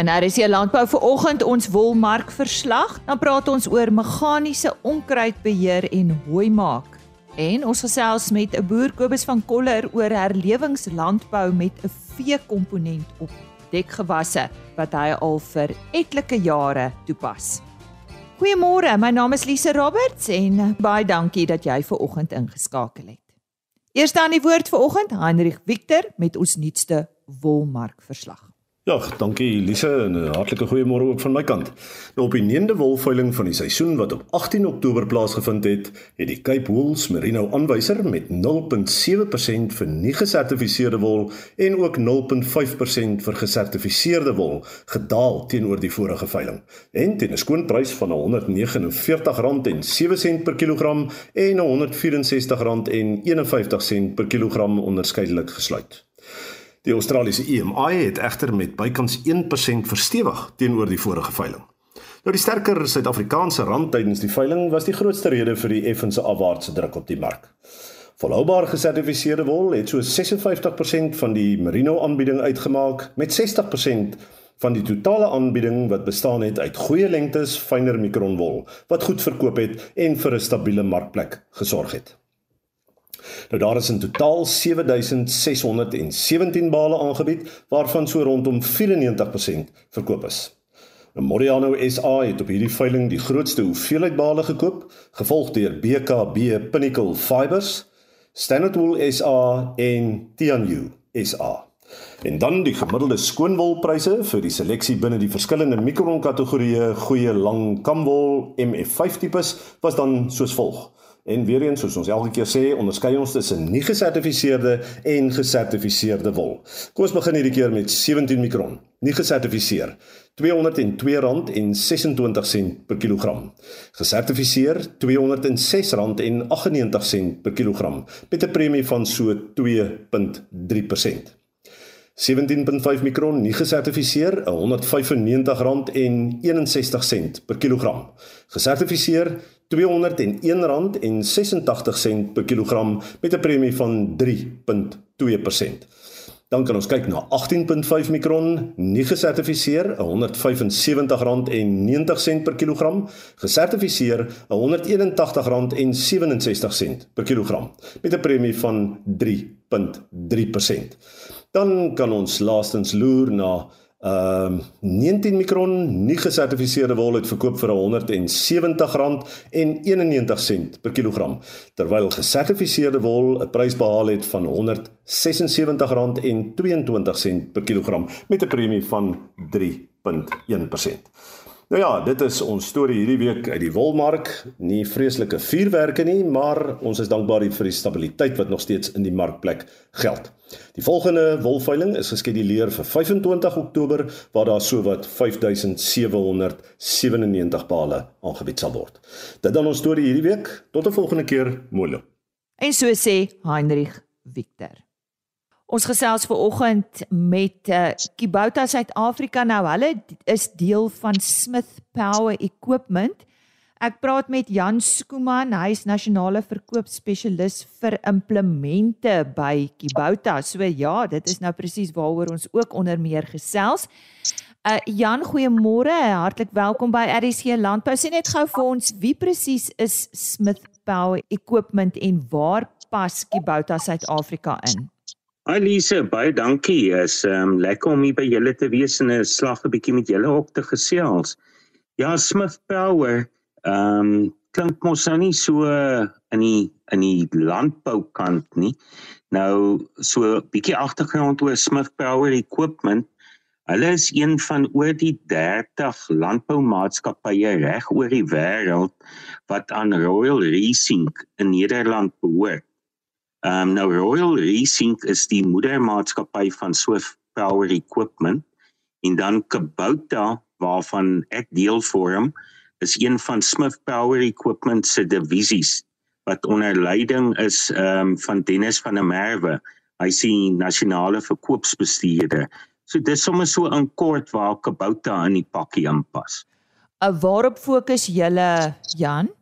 En daar is hier landbou vir oggend ons wolmark verslag. Dan praat ons oor meganiese onkruidbeheer en hooi maak. En ons gesels met 'n boer Kobus van Koller oor herlewingslandbou met 'n vee-komponent op dekgewasse wat hy al vir etlike jare toepas. Goeiemôre, my naam is Lise Roberts en baie dankie dat jy ver oggend ingeskakel het. Eerste aan die woord vir oggend, Heinrich Victor met ons nuutste wolmark verslag. Ja, dankie Elise en 'n hartlike goeiemôre ook van my kant. Nou op die 9de wolveiling van die seisoen wat op 18 Oktober plaasgevind het, het die Cape Wools Merino aanwyser met 0.7% vir nie gesertifiseerde wol en ook 0.5% vir gesertifiseerde wol gedaal teenoor die vorige veiling. En teen 'n skoonprys van R169.07 per kilogram en R164.51 per kilogram onderskeidelik gesluit. Die Australiese EMI het egter met bykans 1% verstewig teenoor die vorige veiling. Nou die sterker Suid-Afrikaanse rand tydens die veiling was die grootste rede vir die effense afwaartse druk op die mark. Volhoubaar gesertifiseerde wol het so 56% van die merino aanbieding uitgemaak met 60% van die totale aanbieding wat bestaan het uit goeie lengtes fynere mikronwol wat goed verkoop het en vir 'n stabiele markplek gesorg het. Nou daar is in totaal 7617 bale aangebied waarvan so rondom 94% verkoop is. Nou Moriano SA het op hierdie veiling die grootste hoeveelheid bale gekoop, gevolg deur BKB Pinnacle Fibers, Standard Wool SA en Tianyu SA. En dan die gemiddelde skoonwolpryse vir die seleksie binne die verskillende mikron kategorieë goeie lang kamwol MF5 tipes was dan soos volg. En weer eens soos ons elke keer sê, onderskei ons tussen nie gesertifiseerde en gesertifiseerde wol. Kom ons begin hierdie keer met 17 mikron. Nie gesertifiseer. R202.26 per kilogram. Gesertifiseer R206.98 per kilogram met 'n premie van so 2.3%. 17.5 mikron nie gesertifiseer R195.61 per kilogram. Gesertifiseer R201.86 per kilogram met 'n premie van 3.2%. Dan kan ons kyk na 18.5 mikron, nie gesertifiseer, R175.90 per kilogram, gesertifiseer R181.67 per kilogram met 'n premie van 3.3%. Dan kan ons laastens loer na Ehm um, 19 mikron nie gesertifiseerde wol het verkoop vir R170.91 per kilogram terwyl gesertifiseerde wol 'n prys behaal het van R176.22 per kilogram met 'n premie van 3.1%. Nou ja, dit is ons storie hierdie week uit die wolmark. Nie vreeslike vuurwerke nie, maar ons is dankbaar vir die stabiliteit wat nog steeds in die markplek geld. Die volgende wolveiling is geskeduleer vir 25 Oktober waar daar sowat 5797 pale aangebied sal word. Dit dan ons storie hierdie week. Tot 'n volgende keer, Molo. En so sê Heinrich Victor. Ons gesels ver oggend met uh, Kibouta Suid-Afrika nou. Hulle is deel van Smith Power Equipment. Ek praat met Jan Skooman, hy is nasionale verkoopspesialis vir implemente by Kibouta. So ja, dit is nou presies waaroor ons ook onder meer gesels. Uh Jan, goeiemôre. Hartlik welkom by RC Landbou. Sien net gou vir ons wie presies is Smith Power Equipment en waar pas Kibouta Suid-Afrika in? Alise, baie dankie. Is um lekker om hier by julle te wees en 'n slag 'n bietjie met julle op te gesels. Ja, Smith Power, um klink mos nou nie so in die in die landboukant nie. Nou so 'n bietjie agtergrond oor Smith Power Equipment. Hulle is een van oor die 30 landboumaatskappye reg oor die wêreld wat aan Royal Racing in Nederland behoort. Ehm um, nou Royal Racing is die moedermaatskappy van Swift Power Equipment en dan Kubota waarvan ek deel vorm is een van Smith Power Equipment se divisies wat onder leiding is ehm um, van Dennis van der Merwe. Hy is die nasionale verkoopsbestuurder. So dis sommer so in kort waar Kubota in die pakkie inpas. uh, Waarop fokus julle Jan?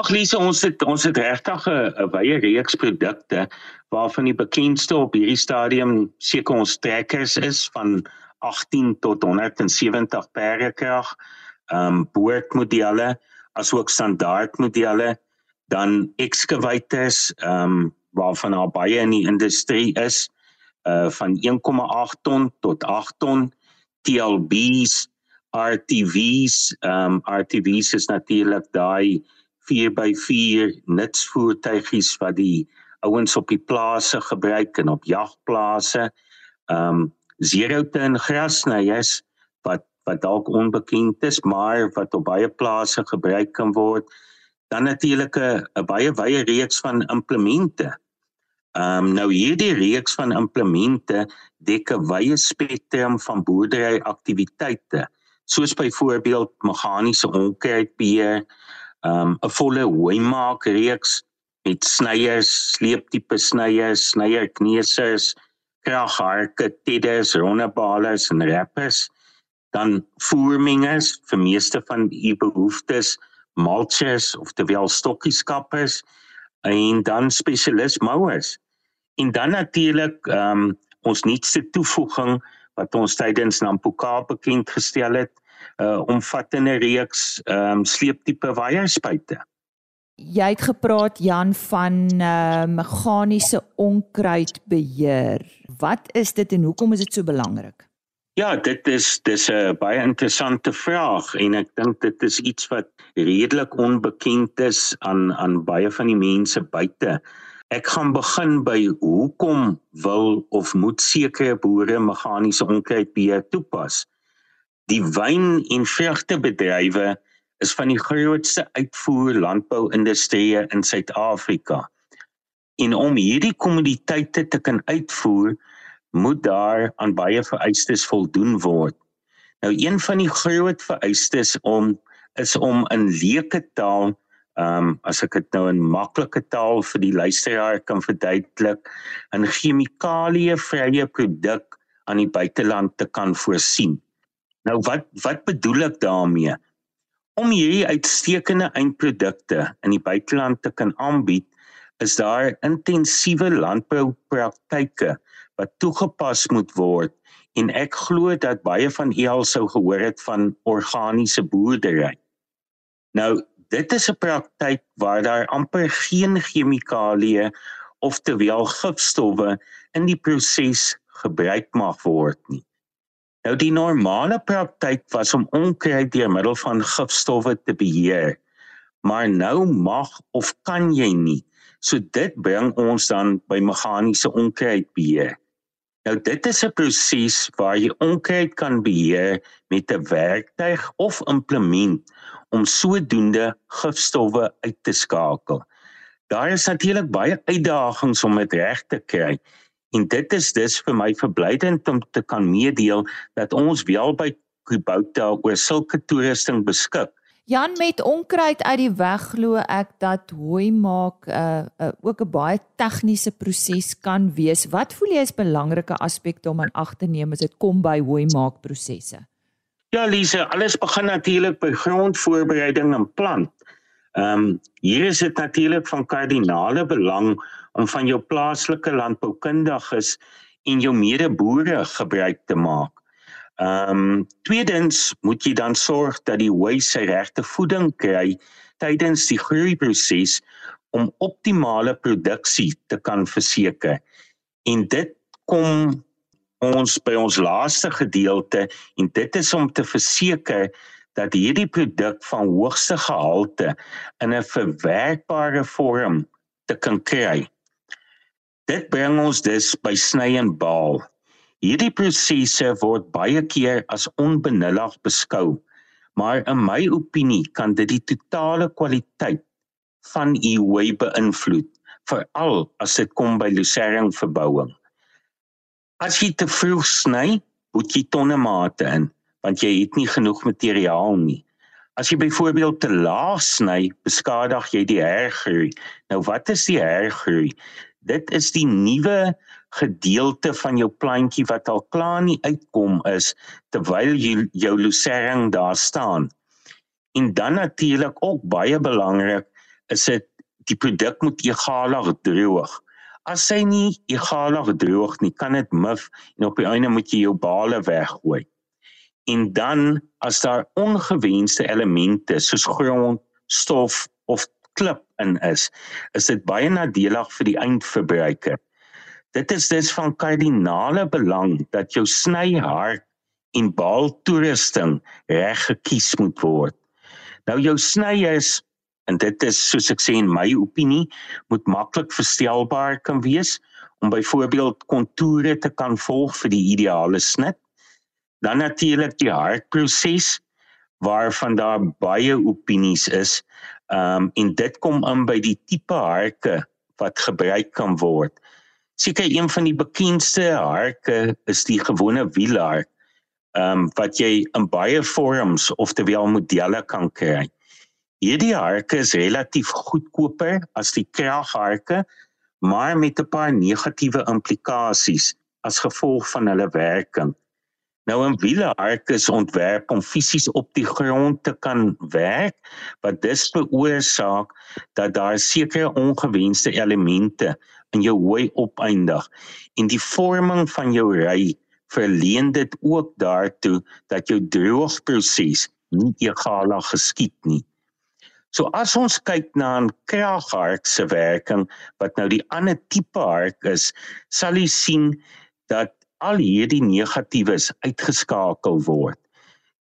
Ag Lise, ons het ons het regtig 'n wye reeks produkte waarvan die bekendste op hierdie stadium seker ons trekkers is van 18 tot 170 perde krag, ehm um, boordmodelle asook standaardmodelle, dan excavators ehm um, waarvan daar baie in die industrie is, uh van 1,8 ton tot 8 ton, TLB's, RTV's, ehm um, RTV's is natuurlik daai 4x4 nutsvoertuigies wat die ouens op die plase gebruik en op jagplase. Ehm um, zero turn grasnyers wat wat dalk onbekend is, maar wat op baie plase gebruik kan word. Dan natuurlik 'n baie wye reeks van implemente. Ehm um, nou hierdie reeks van implemente dek 'n wye spektrum van boerdery aktiwiteite, soos byvoorbeeld meganiese onkruidbeheer, um, 'n volle hoëmaak reeks met snyers, sleeptipe snyers, snyerkneusers, kragharke, tedders, rondebalers en rappers, dan voermingers vir meeste van u behoeftes, mulchers of terwyl stokkieskappers en dan spesialis mowers. En dan natuurlik um, ons nuutste toevoeging wat ons tydens Nampoka bekend gestel het, uh, omvattende reeks ehm um, sleeptipe waierspuite jy het gepraat Jan van uh, meganiese onkruidbeheer. Wat is dit en hoekom is dit so belangrik? Ja, dit is dis 'n baie interessante vraag en ek dink dit is iets wat redelik onbekend is aan aan baie van die mense buite. Ek gaan begin by hoekom wil of moet sekere boere meganiese onkruidbeheer toepas? Die wyn- en vrugtebedrywe is van die grootste uitvoer landbouindustrie in Suid-Afrika. En om hierdie kommoditeite te kan uitvoer, moet daar aan baie vereistes voldoen word. Nou een van die groot vereistes om is om in leuke taal, ehm um, as ek dit nou in maklike taal vir die luisteraar kan verduidelik, 'n chemikalievrye produk aan die buiteland te kan voorsien. Nou wat wat bedoel ek daarmee? Om hierdie uitstekende eindprodukte in die buiteland te kan aanbied, is daar intensiewe landboupraktyke wat toegepas moet word en ek glo dat baie van u al sou gehoor het van organiese boerdery. Nou, dit is 'n praktyk waar daar amper geen chemikalieë of terwyl gifstowwe in die proses gebruik mag word nie. Nou die normale praktyk was om onkruid deur middel van gifstowwe te beheer. Maar nou mag of kan jy nie. So dit bring ons dan by meganiese onkruidbeheer. Nou dit is 'n proses waar jy onkruid kan beheer met 'n werktuig of implement om sodoende gifstowwe uit te skakel. Daar is natuurlik baie uitdagings om dit reg te kry En dit is dus vir my verblydend om te kan meedeel dat ons wel by Kubota oor sulke toerusting beskik. Jan met onkruid uit die weg glo ek dat hooi maak 'n uh, uh, ook 'n baie tegniese proses kan wees. Wat voel jy is belangrike aspekte om aan ag te neem as dit kom by hooi maak prosesse? Ja, Lise, alles begin natuurlik by grondvoorbereiding en plant. Ehm um, hier is dit natuurlik van kardinale belang om van jou plaaslike landboukundiges en jou medeboere gebruik te maak. Ehm um, tweedens moet jy dan sorg dat die hooi sy regte voeding kry tydens die groeiproses om optimale produksie te kan verseker. En dit kom ons by ons laaste gedeelte en dit is om te verseker dat hierdie produk van hoogste gehalte in 'n verwerkbare vorm te kan kry. Dit bring ons dus by sny en baal. Hierdie prosesse word baie keer as onbenullig beskou, maar in my opinie kan dit die totale kwaliteit van u hooi beïnvloed, veral as dit kom by lucerne verbouing. As jy te vroeg sny, moet jy tonne mate in, want jy het nie genoeg materiaal nie. As jy byvoorbeeld te laag sny, beskadig jy die hergroei. Nou wat is die hergroei? Dit is die nuwe gedeelte van jou plantjie wat al klaar nie uitkom is terwyl jy jou lucerne daar staan. En dan natuurlik ook baie belangrik is dit die produk moet egalig droog. As hy nie egalig droog nie, kan dit mif en op die einde moet jy jou bale weggooi. En dan as daar ongewenste elemente soos grond, stof of klip in is, is dit baie nadelig vir die eindverbruiker. Dit is dus van kardinale belang dat jou snyhaar en baal toerusting reg gekies moet word. Nou jou snyers en dit is soos ek sê in my opinie moet maklik verstelbaar kan wees om byvoorbeeld kontoure te kan volg vir die ideale snit. Dan natuurlik die hartproses waarvan daar baie opinies is. Ehm um, en dit kom in by die tipe harke wat gebruik kan word. Seker een van die bekendste harke is die gewone wielhark. Ehm um, wat jy in baie vorms of terwyl modelle kan kry. Hierdie harke is relatief goedkoper as die kragharke, maar met 'n paar negatiewe implikasies as gevolg van hulle werking. Nou 'n wielehark is ontwerp om fisies op die grond te kan werk, wat dus veroorsaak dat daar sekere ongewenste elemente in jou hooi opeindig en die vorming van jou ry verleen dit ook daartoe dat jou droogproses nie egalig geskied nie. So as ons kyk na 'n kraghark se werking wat nou die ander tipe hark is, sal jy sien dat al hierdie negatiewes uitgeskakel word.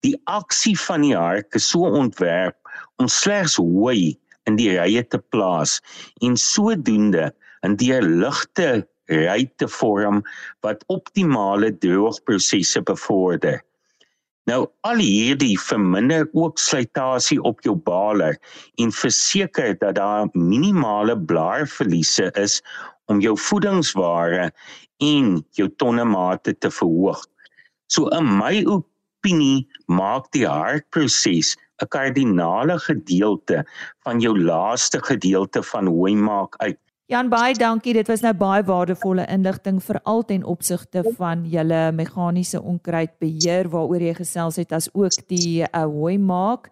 Die aksie van die hark is so ontwerp om slegs hooi in die rye te plaas en sodoende in die ligte ry te vorm wat optimale droogprosesse bevorder. Nou al hierdie verminder ook slytasie op jou baler en verseker dat daar minimale blaarverliese is om jou voedingsware en jou tonnemate te verhoog. So in my opinie maak die hartproses 'n kardinale gedeelte van jou laaste gedeelte van hoe maak uit. Jan baie dankie. Dit was nou baie waardevolle inligting veral ten opsigte van julle meganiese onkruidbeheer waaroor jy gesels het as ook die uh, hooi maak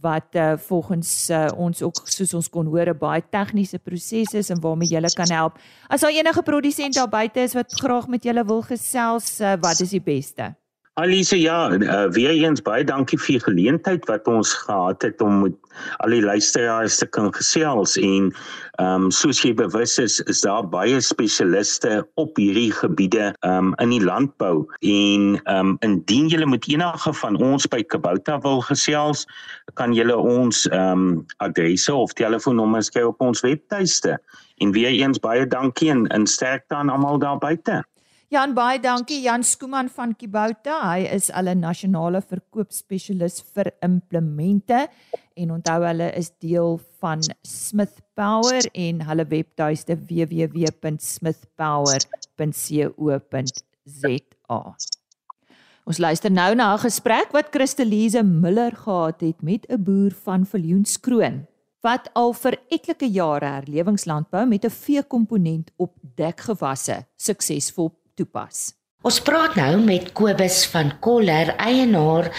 wat uh, volgens uh, ons ook soos ons kon hoor 'n baie tegniese proses is en waarmee jy kan help. As daar enige produsent daar buite is wat graag met julle wil gesels, uh, wat is die beste? Alise ja, uh, weer eens baie dankie vir die geleentheid wat ons gehad het om met al die luisteraars te kan gesels en ehm um, soos jy bewus is, is daar baie spesialiste op hierdie gebiede ehm um, in die landbou en ehm um, indien jy met enige van ons by Kabouta wil gesels, kan jy ons ehm um, adresse of telefoonnommers kry op ons webtuiste. En weer eens baie dankie en, en sterkte aan almal daar buite. Jan baie dankie Jan Skooman van Kibouta. Hy is 'n nasionale verkoopspesialis vir implemente en onthou hulle is deel van Smith Power en hulle webtuiste www.smithpower.co.za. Ons luister nou na 'n gesprek wat Christelise Miller gehad het met 'n boer van Viljoenskroon wat al vir etlike jare herlewingslandbou met 'n vee-komponent op dekgewasse suksesvol toepas. Ons praat nou met Kobus van Koller, eienaar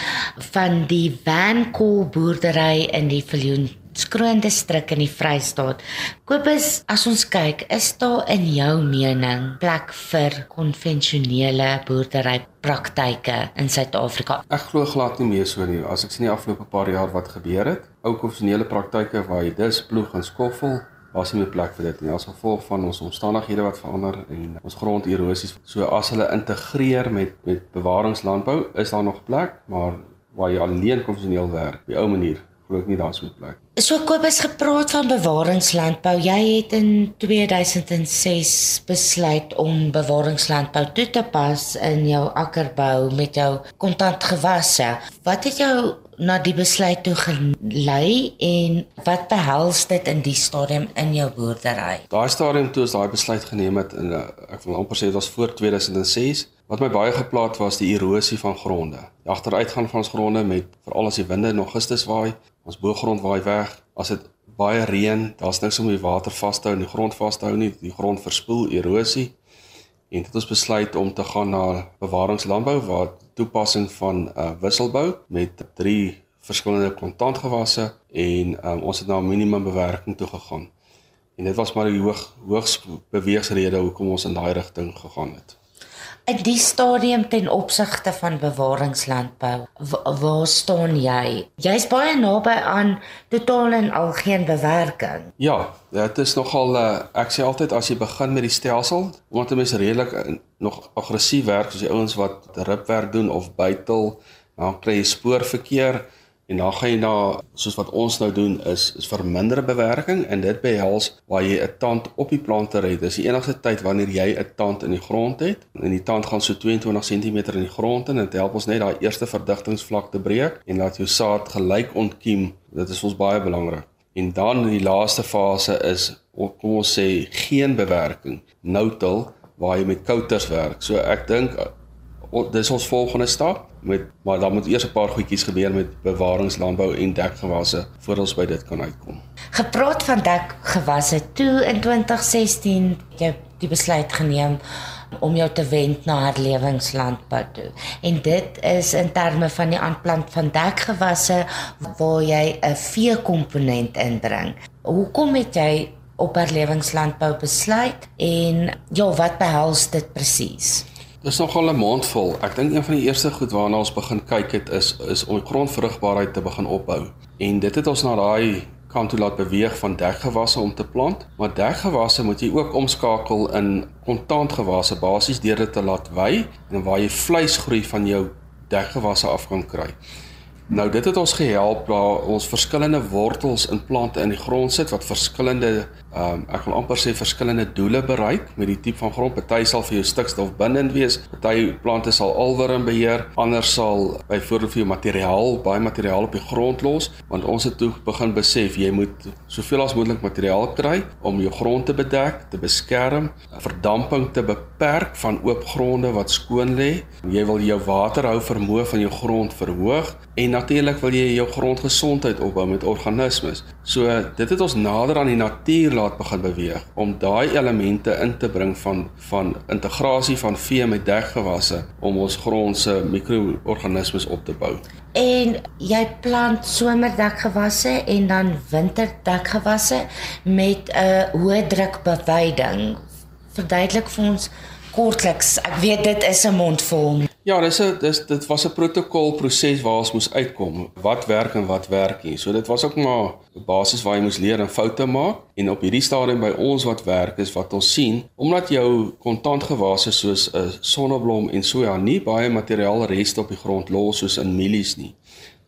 van die Vanco boerdery in die Viljoen Skroon distrik in die Vrystaat. Kobus, as ons kyk, is daar in jou mening plek vir konvensionele boerdery praktyke in Suid-Afrika? Ek glo glad nie meer so nie. As ek sien die afgelope paar jaar wat gebeur het, ou konvensionele praktyke waar jy dis ploeg en skoffel was nie meer plek vir dit nie as gevolg van ons omstandighede wat verander en ons gronderosies. So as hulle integreer met met bewaringslandbou, is daar nog plek, maar waar jy alleen konvensioneel werk, die ou manier, glo ek nie daar sou plek. So Kobus gepraat van bewaringslandbou. Jy het in 2006 besluit om bewaringslandbou toe te pas in jou akkerbou met jou kontantgewasse. Wat het jou na die besluit toe gelei en wat behels dit in die stadium in jou boerdery? Daai stadium toe is daai besluit geneem het in ek wil amper sê dit was voor 2006. Wat my baie geplaat was die erosie van gronde. Die agteruitgang van ons gronde met veral as die winde nog gister waai, ons boergrond waai weg. As dit baie reën, daar's niks om die water vas te hou en die grond vas te hou nie. Die grond verspoel erosie. En dit het ons besluit om te gaan na bewaringslandbou waar toepassing van 'n uh, wisselbou met drie verskillende kontantgewasse en um, ons het na minimum bewerking toe gegaan. En dit was maar die hoog hoogs beweegsrede hoekom ons in daai rigting gegaan het. In die stadium ten opsigte van bewaringslandbou, waar staan jy? Jy's baie naby aan totaal en al geen bewerking. Ja, dit is nogal uh, ek sê altyd as jy begin met die stelsel, omdat 'n mens redelik uh, nog aggressief werk soos die ouens wat ripwerk doen of buitel, dan kry jy spoorverkeer En dan gaan jy na soos wat ons nou doen is is verminder bewerking en dit behels waar jy 'n tand op die plante red. Dis die enigste tyd wanneer jy 'n tand in die grond het en die tand gaan so 22 cm in die grond in en dit help ons net daai eerste verdigtingsvlak te breek en laat jou saad gelyk ontkiem. Dit is ons baie belangrik. En dan die laaste fase is kom ons sê geen bewerking, no-till waar jy met kouters werk. So ek dink dis ons volgende stap met maar dan moet eers 'n paar goedjies gebeur met bewaringslandbou en dekgewasse voor ons by dit kan uitkom. Gepraat van dekgewasse toe in 2016 jy die besluit geneem om jou te wend na herlewingslandbou toe. En dit is in terme van die aanplant van dekgewasse waar jy 'n vee komponent inbring. Hoekom het jy op herlewingslandbou besluit en ja, wat behels dit presies? Dis nogal 'n mondvol. Ek dink een van die eerste goed waarna ons begin kyk het is is om grondvrugbaarheid te begin opbou. En dit het ons na daai kant toe laat beweeg van dekgewasse om te plant, maar dekgewasse moet jy ook omskakel in kontantgewasse basies deur dit te laat wy en waar jy vleisgroei van jou dekgewasse af kan kry. Nou dit het ons gehelp waar ons verskillende wortels in plante in die grond sit wat verskillende um, ek wil amper sê verskillende doele bereik met die tipe van grond. Party sal vir jou stikstof bindend wees, party plante sal alwurm beheer, ander sal byvoorbeeld vir jou materiaal, baie materiaal op die grond los, want ons het toe begin besef jy moet soveel as moontlik materiaal kry om jou grond te bedek, te beskerm, verdamping te beperk van oop gronde wat skoon lê. Jy wil jou waterhou vermoë van jou grond verhoog en natuurlik wil jy jou grondgesondheid opbou met organismes. So dit het ons nader aan die natuur laat begin beweeg om daai elemente in te bring van van integrasie van vee met dekgewasse om ons grond se mikroorganismes op te bou. En jy plant somerdekgewasse en dan winterdekgewasse met 'n hoë druk beweiding. Verduidelik vir ons kortliks. Ek weet dit is 'n mondvol. Ja, dis 'n dis dit was 'n protokol proses waar ons moes uitkom. Wat werk en wat werk nie. So dit was ook maar 'n basis waar jy moes leer en foute maak en op hierdie stadium by ons wat werk is wat ons sien, omdat jou kontantgewasse soos 'n sonneblom en soja nie baie materiaal reste op die grond los soos in mielies nie.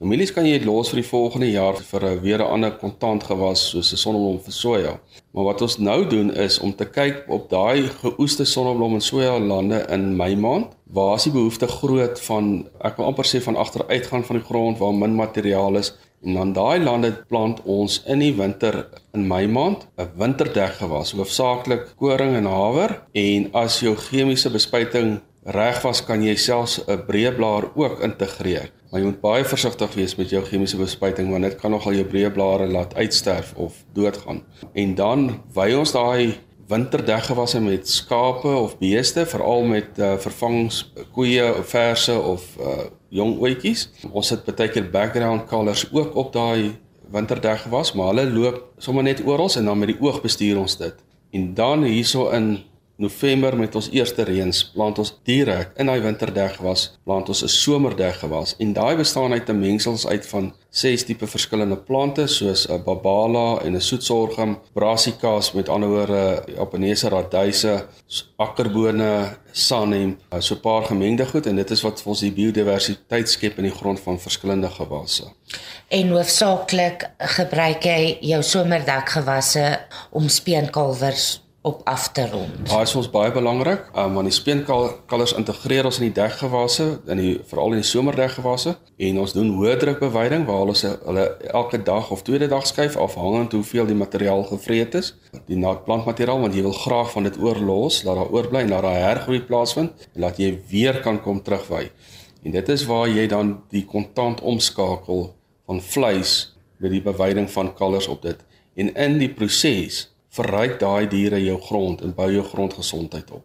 Mielies kan jy dit los vir die volgende jaar vir 'n weer 'n ander kontantgewas soos 'n sonneblom vir soja. Maar wat ons nou doen is om te kyk op daai geoeste sonneblom en soja lande in Mei maand, waar is die behoefte groot van ek wil amper sê van agteruitgaan van die grond waar min materiaal is en dan daai lande plant ons in die winter in Mei maand 'n winterdekgewas, hoofsaaklik koring en haver en as jou chemiese bespuiting reg was kan jy selfs 'n breë blaar ook integreer. Maar jy moet baie versigtig wees met jou chemiese bespuiting want dit kan nogal jou breë blare laat uitsterf of doodgaan. En dan wy ons daai winterdekgewasse met skape of beeste, veral met uh, vervangingskoeie of verse of uh, jong ouetjies. Ons het baie keer background colors ook op daai winterdekgewas, maar hulle loop sommer net oral en dan met die oog bestuur ons dit. En dan hierso in November met ons eerste reëns plant ons direk in daai winterdek gewas, plant ons 'n somerdek gewas en daai bestaan uit 'n mengsels uit van ses tipe verskillende plante soos 'n babala en 'n soetsorghum, brassicas met ander woorde Japaneese radyse, akkerbone, sanem, so 'n paar gemengde goed en dit is wat ons die biodiversiteit skep in die grond van verskillende gewasse. En hoofsaaklik gebruik jy jou somerdek gewasse om speenkalwers op af te rond. Daai is ons baie belangrik, um, want die speenkalvers integreer ons in die dekgewasse, in die veral in die somerdekgewasse en ons doen hoë druk beweiding waar hulle hulle elke dag of tweede dag skuif afhangend hoeveel die materiaal gevreet is, die plantmateriaal want jy wil graag van dit oorlos, laat daar oorbly en laat daar hergroei plaasvind en laat jy weer kan kom terugwy. En dit is waar jy dan die kontant omskakel van vleis met die beweiding van kalvers op dit. En in die proses verryk daai diere jou grond en bou jou grondgesondheid op.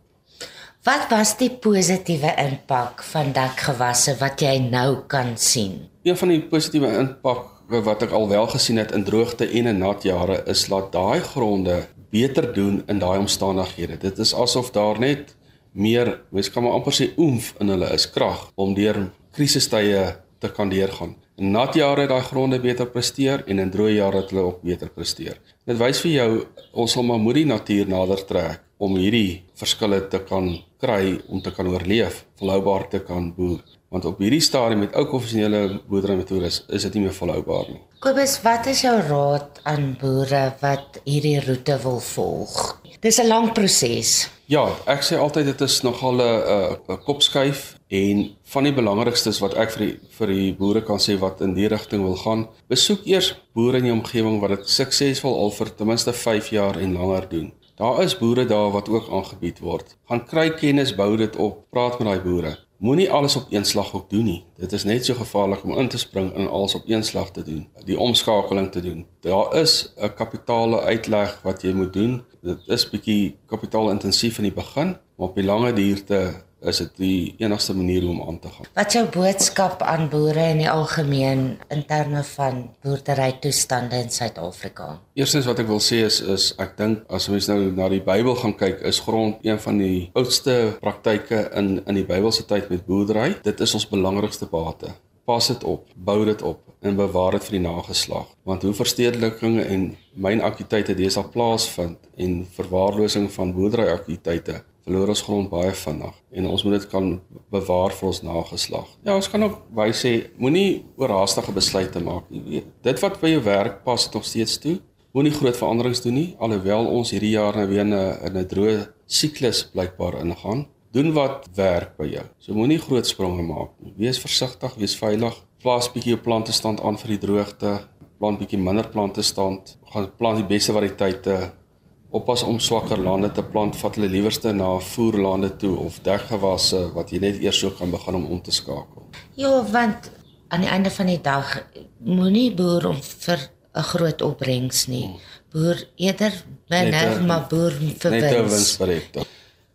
Wat was die positiewe impak van dakgewasse wat jy nou kan sien? Een van die positiewe impak wat ek alwel gesien het in droogte en in nat jare is dat daai gronde beter doen in daai omstandighede. Dit is asof daar net meer, mens kan maar amper sê oomf in hulle is krag om deur krisistye te kan deurgaan. In nat jare het daai gronde beter presteer en in droë jare het hulle ook beter presteer. Dit wys vir jou ons sal maar moet die natuur nader trek om hierdie verskille te kan kry om te kan oorleef, volhoubaar te kan boer. Want op hierdie stadium met ou konvensionele boerderymetodes is dit nie meer volhoubaar nie. Kobus, wat is jou raad aan boere wat hierdie roete wil volg? Dis 'n lang proses. Ja, ek sê altyd dit is nogal 'n 'n kopskuif en van die belangrikstes wat ek vir die, vir die boere kan sê wat in die rigting wil gaan, besoek eers boere in die omgewing wat dit suksesvol al vir ten minste 5 jaar en langer doen. Daar is boere daar wat ook aangebied word. Gaan kry kennis, bou dit op, praat met daai boere. Moenie alles op een slag ook doen nie. Dit is net so gevaarlik om in te spring en alles op een slag te doen. Die omskakeling te doen. Daar is 'n kapitale uitleg wat jy moet doen. Dit is bietjie kapitaalintensief in die begin, maar op die lange duurte is dit die enigste manier hoe om aan te gaan. Wat jou boodskap aan boere in die algemeen in terme van boerderytoestande in Suid-Afrika? Eerstens wat ek wil sê is is ek dink as mens nou na die Bybel gaan kyk, is grond een van die oudste praktyke in in die Bybelse tyd met boerdery. Dit is ons belangrikste bate. Pas dit op, bou dit op en bewaar dit vir die nageslag. Want hoe verstedeliking en mynaktiwiteite deesdae plaasvind en verwaarlosing van boerderyaktiwiteite verloor ons grond baie vinnig en ons moet dit kan bewaar vir ons nageslag. Ja, ons kan ook baie sê moenie oorhaastige besluite maak nie. Dit wat by jou werk pas nog steeds toe. Moenie groot veranderings doen nie alhoewel ons hierdie jaar nou weer in 'n in 'n droë siklus blykbaar ingaan. Doen wat werk by jou. So moenie groot spronge maak nie. Wees versigtig, wees veilig. Plaas bietjie jou plante stand aan vir die droogte. Plant bietjie minder plante stand. Gaan plant die beste variëteite oppas om swakker lande te plant, vat hulle liewerste na voerlande toe of dekgewasse wat jy net eers so kan begin om om te skakel. Ja, want aan die einde van die dag moenie boer om vir 'n groot opbrengs nie. Boer eerder minder, maar boer vir wins. Net 'n winsprojek.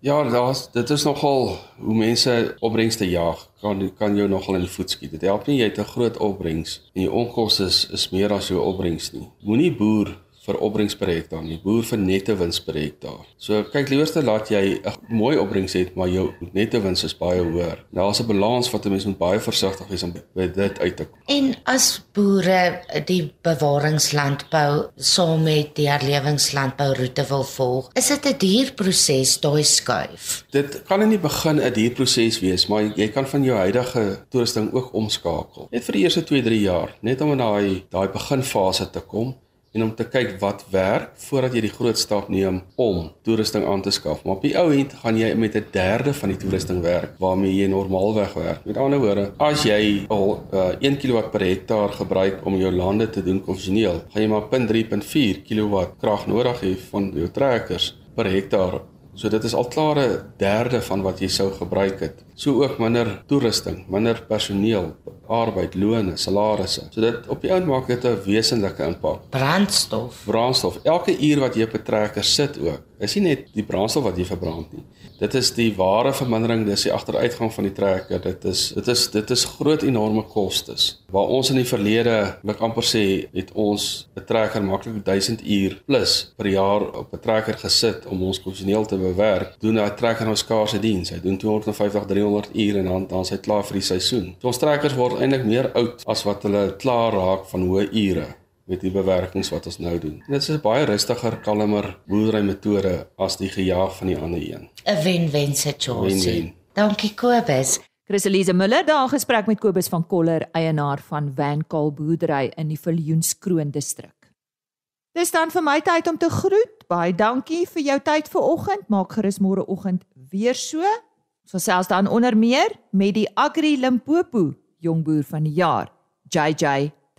Ja, daar's dit is nogal hoe mense opbrengste jaag. Kan kan jou nogal in die voet skiet. Dit help nie jy het 'n groot opbrengs en jou onkoste is, is meer as jou opbrengs nie. Moenie boer vir opbrengs per hektaar nie, boer vir nette wins per hektaar. So kyk liewerste laat jy 'n mooi opbrengs het, maar jou nette wins is baie hoër. Nou as 'n balans wat 'n mens moet baie versigtig wees om by dit uit te kom. En as boere die bewaringslandbou saam met die herlewingslandbou roete wil volg, is dit 'n duur proses daai skuif. Dit kan in die begin 'n duur proses wees, maar jy kan van jou huidige toerusting ook omskakel. Net vir die eerste 2-3 jaar, net om in daai daai beginfase te kom en om te kyk wat werk voordat jy die groot stap neem om toerusting aan te skaf. Maar op die ou end gaan jy met 'n derde van die toerusting werk waarmee jy normaalweg werk. Met ander woorde, as jy al uh, 1 kW per hektaar gebruik om jou lande te doen konvensioneel, gaan jy maar 0.3.4 kW krag nodig hê van jou trekkers per hektaar. So dit is al klaar 'n derde van wat jy sou gebruik het. So ook minder toerusting, minder personeel, arbeid, lone, salarisse. So dit op die ou maak dit 'n wesenlike impak. Brandstof. Brandstof. Elke uur wat jy op 'n trekker sit ook, is nie net die brandstof wat jy verbrand nie. Dit is die ware vermindering, dis die agteruitgang van die trekker. Dit is dit is dit is groot enorme kostes. Waar ons in die verlede, ek amper sê, het ons 'n trekker maklik 1000 uur plus per jaar op 'n trekker gesit om ons konvensioneel te bewerk. Doen 'n trekker nou skaarse diens. Hy doen 250 300 uur en dan dan is hy klaar vir die seisoen. So ons trekkers word eintlik meer oud as wat hulle klaar raak van hoë ure met die bewerkings wat ons nou doen. Dit is 'n baie rustiger, kalmer boerdery metode as die gejaag van die ander een. 'n Wen-wen situasie. Wen-wen. Dankie Kobus. Chris Elise Miller daar gesprek met Kobus van Koller, eienaar van Vankaal Boerdery in die Viljoenskroon distrik. Dis dan vir my tyd om te groet. Baie dankie vir jou tyd vanoggend. Maak gerus môre oggend weer so. So selfs dan onder meer met die Agri Limpopo jongboer van die jaar, JJ